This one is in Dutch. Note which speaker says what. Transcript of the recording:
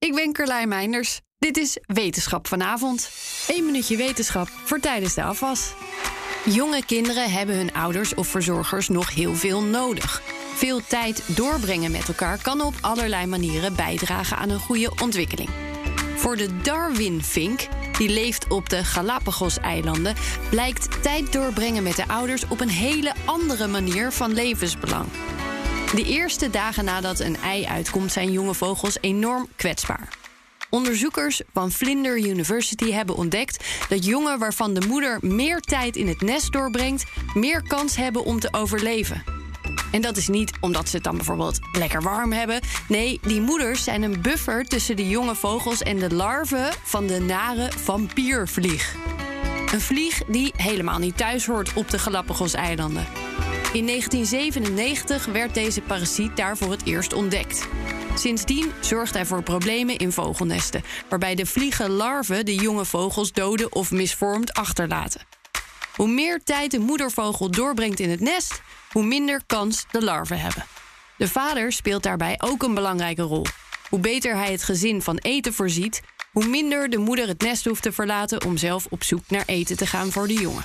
Speaker 1: Ik ben Carlijn Meinders. Dit is Wetenschap vanavond. Eén minuutje wetenschap voor tijdens de afwas. Jonge kinderen hebben hun ouders of verzorgers nog heel veel nodig. Veel tijd doorbrengen met elkaar kan op allerlei manieren bijdragen aan een goede ontwikkeling. Voor de Darwin-vink, die leeft op de Galapagos-eilanden, blijkt tijd doorbrengen met de ouders op een hele andere manier van levensbelang. De eerste dagen nadat een ei uitkomt zijn jonge vogels enorm kwetsbaar. Onderzoekers van Flinders University hebben ontdekt dat jongen waarvan de moeder meer tijd in het nest doorbrengt, meer kans hebben om te overleven. En dat is niet omdat ze het dan bijvoorbeeld lekker warm hebben. Nee, die moeders zijn een buffer tussen de jonge vogels en de larven van de nare vampiervlieg. Een vlieg die helemaal niet thuis hoort op de Galapagos-eilanden. In 1997 werd deze parasiet daar voor het eerst ontdekt. Sindsdien zorgt hij voor problemen in vogelnesten, waarbij de vliegenlarven de jonge vogels doden of misvormd achterlaten. Hoe meer tijd de moedervogel doorbrengt in het nest, hoe minder kans de larven hebben. De vader speelt daarbij ook een belangrijke rol. Hoe beter hij het gezin van eten voorziet, hoe minder de moeder het nest hoeft te verlaten om zelf op zoek naar eten te gaan voor de jongen.